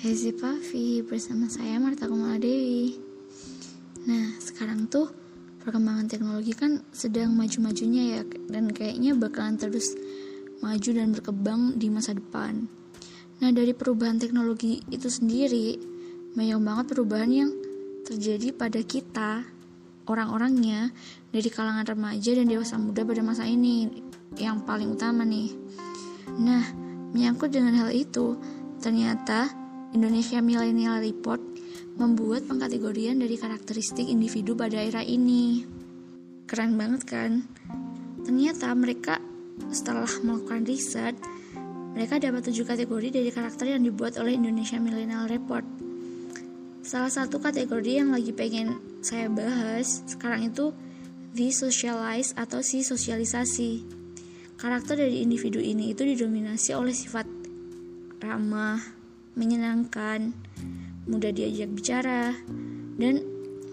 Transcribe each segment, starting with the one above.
Gizi Pavi bersama saya Marta Kumala Dewi. Nah, sekarang tuh perkembangan teknologi kan sedang maju-majunya ya dan kayaknya bakalan terus maju dan berkembang di masa depan. Nah, dari perubahan teknologi itu sendiri, banyak banget perubahan yang terjadi pada kita, orang-orangnya dari kalangan remaja dan dewasa muda pada masa ini yang paling utama nih. Nah, menyangkut dengan hal itu, ternyata Indonesia Millennial Report membuat pengkategorian dari karakteristik individu pada era ini. Keren banget kan? Ternyata mereka setelah melakukan riset, mereka dapat tujuh kategori dari karakter yang dibuat oleh Indonesia Millennial Report. Salah satu kategori yang lagi pengen saya bahas sekarang itu the socialize atau si sosialisasi. Karakter dari individu ini itu didominasi oleh sifat ramah, menyenangkan, mudah diajak bicara, dan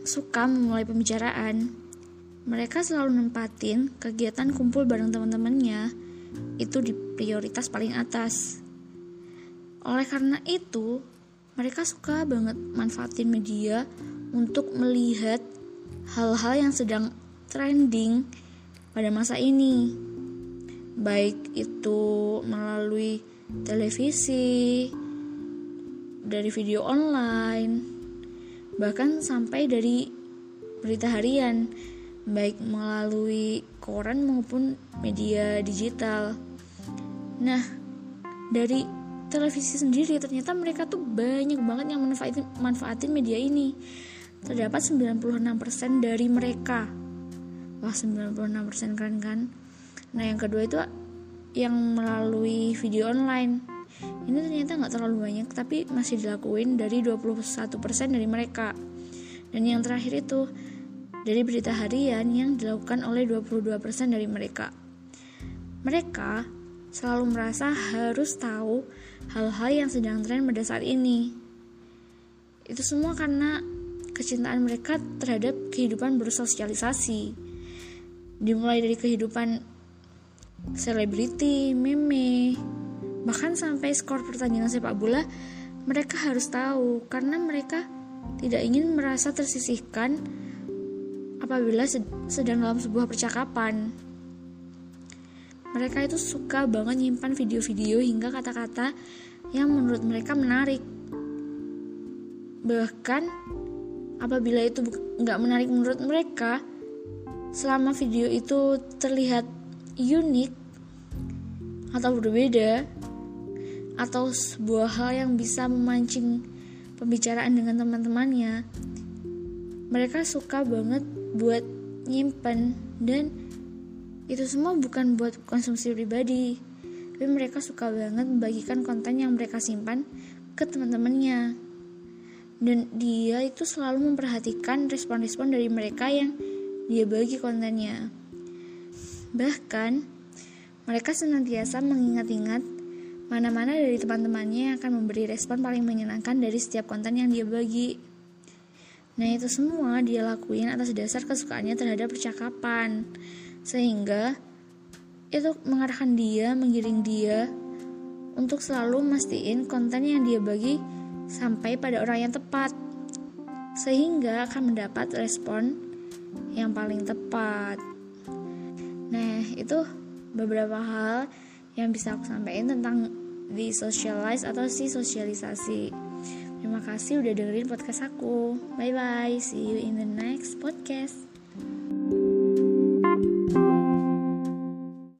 suka memulai pembicaraan. Mereka selalu nempatin kegiatan kumpul bareng teman-temannya itu di prioritas paling atas. Oleh karena itu, mereka suka banget manfaatin media untuk melihat hal-hal yang sedang trending pada masa ini. Baik itu melalui televisi, dari video online, bahkan sampai dari berita harian, baik melalui koran maupun media digital. Nah, dari televisi sendiri ternyata mereka tuh banyak banget yang manfaatin, manfaatin media ini. Terdapat 96% dari mereka. Wah, 96% keren kan? Nah, yang kedua itu yang melalui video online ini ternyata nggak terlalu banyak tapi masih dilakuin dari 21% dari mereka. Dan yang terakhir itu dari berita harian yang dilakukan oleh 22% dari mereka. Mereka selalu merasa harus tahu hal-hal yang sedang tren pada saat ini. Itu semua karena kecintaan mereka terhadap kehidupan bersosialisasi. Dimulai dari kehidupan selebriti, meme, Bahkan sampai skor pertandingan sepak bola mereka harus tahu karena mereka tidak ingin merasa tersisihkan apabila sedang dalam sebuah percakapan. Mereka itu suka banget nyimpan video-video hingga kata-kata yang menurut mereka menarik. Bahkan apabila itu nggak menarik menurut mereka, selama video itu terlihat unik atau berbeda, atau sebuah hal yang bisa memancing pembicaraan dengan teman-temannya. Mereka suka banget buat nyimpen dan itu semua bukan buat konsumsi pribadi tapi mereka suka banget membagikan konten yang mereka simpan ke teman-temannya. Dan dia itu selalu memperhatikan respon-respon dari mereka yang dia bagi kontennya. Bahkan mereka senantiasa mengingat-ingat Mana-mana dari teman-temannya akan memberi respon paling menyenangkan dari setiap konten yang dia bagi. Nah itu semua dia lakuin atas dasar kesukaannya terhadap percakapan. Sehingga itu mengarahkan dia, menggiring dia untuk selalu mastiin konten yang dia bagi sampai pada orang yang tepat. Sehingga akan mendapat respon yang paling tepat. Nah, itu beberapa hal yang bisa aku sampaikan tentang di socialize atau si sosialisasi. Terima kasih udah dengerin podcast aku. Bye bye. See you in the next podcast.